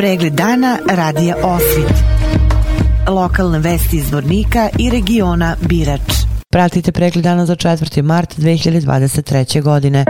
Pregled dana radija Osvit. Lokalne vesti iz Vornika i regiona Birač. Pratite pregled dana za 4. mart 2023. godine.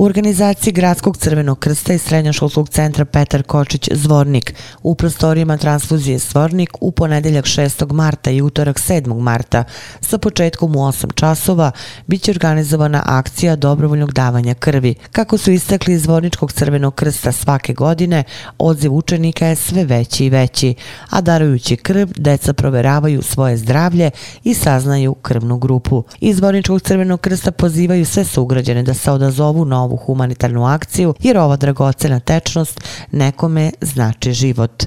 U organizaciji Gradskog crvenog krsta i Srednjoškolskog centra Petar Kočić Zvornik u prostorijama transfuzije Zvornik u ponedeljak 6. marta i utorak 7. marta sa početkom u 8 časova bit će organizovana akcija dobrovoljnog davanja krvi. Kako su istakli iz Zvorničkog crvenog krsta svake godine, odziv učenika je sve veći i veći, a darujući krv, deca proveravaju svoje zdravlje i saznaju krvnu grupu. Iz Zvorničkog crvenog krsta pozivaju sve sugrađene da se odazovu na ovu humanitarnu akciju jer ova dragocena tečnost nekome znači život.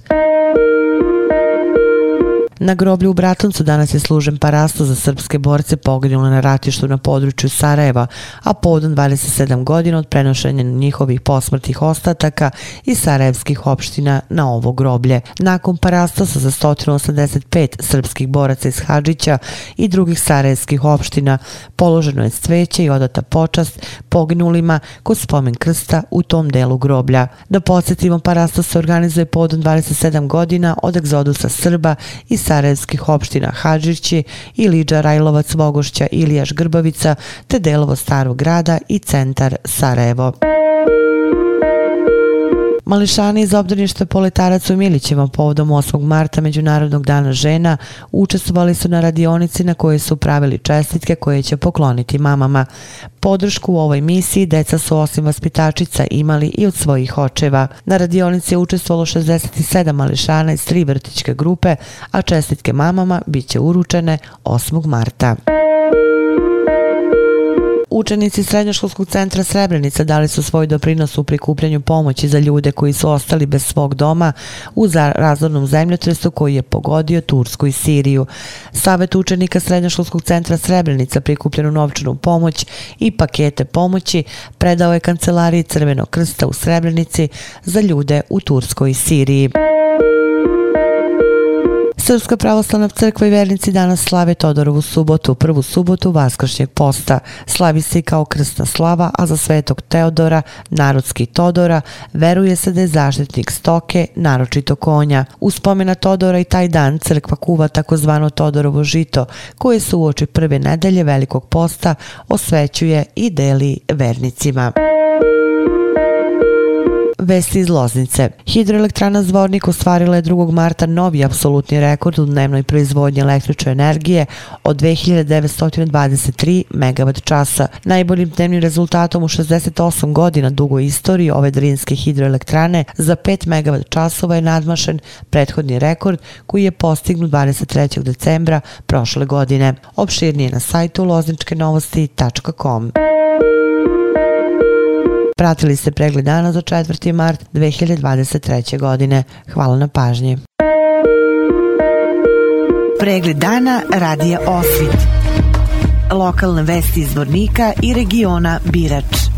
Na groblju u Bratuncu danas je služen parasto za srpske borce poginule na ratištu na području Sarajeva, a povodom 27 godina od prenošenja njihovih posmrtih ostataka iz sarajevskih opština na ovo groblje. Nakon parastosa za 185 srpskih boraca iz Hadžića i drugih sarajevskih opština položeno je cveće i odata počast poginulima kod spomen krsta u tom delu groblja. Da podsjetimo, parastos se organizuje povodom 27 godina od egzodusa Srba i sarajevskih opština Hadžići, Iliđa, Rajlovac, Vogošća, Ilijaš, Grbavica, te delovo starog grada i centar Sarajevo. Mališani iz obdaništa Poletarac u Milićima povodom 8. marta Međunarodnog dana žena učestvovali su na radionici na kojoj su pravili čestitke koje će pokloniti mamama. Podršku u ovoj misiji deca su osim vaspitačica imali i od svojih očeva. Na radionici je učestvovalo 67 mališana iz tri vrtičke grupe, a čestitke mamama bit će uručene 8. marta. Učenici Srednjoškolskog centra Srebrenica dali su svoj doprinos u prikupljanju pomoći za ljude koji su ostali bez svog doma u razornom zemljotresu koji je pogodio Tursku i Siriju. Savet učenika Srednjoškolskog centra Srebrenica prikupljenu novčanu pomoć i pakete pomoći predao je Kancelariji Crvenog krsta u Srebrenici za ljude u Turskoj i Siriji. Srpska pravoslavna crkva i vernici danas slave Todorovu subotu, prvu subotu Vaskršnjeg posta. Slavi se kao krstna slava, a za svetog Teodora, narodski Todora, veruje se da je zaštitnik stoke, naročito konja. U spomena Todora i taj dan crkva kuva takozvano Todorovo žito, koje se uoči prve nedelje velikog posta osvećuje i deli vernicima. Vesti iz Loznice. Hidroelektrana Zvornik ostvarila je 2. marta novi apsolutni rekord u dnevnoj proizvodnji električne energije od 2923 MW časa. Najboljim dnevnim rezultatom u 68 godina dugoj istoriji ove drinske hidroelektrane za 5 MW časova je nadmašen prethodni rekord koji je postignut 23. decembra prošle godine. Opširnije na sajtu lozničkenovosti.com. Pratili ste pregled dana za 4. mart 2023. godine. Hvala na pažnji. Pregled dana radija Osvit. Lokalne vesti iz Vornika i regiona Birač.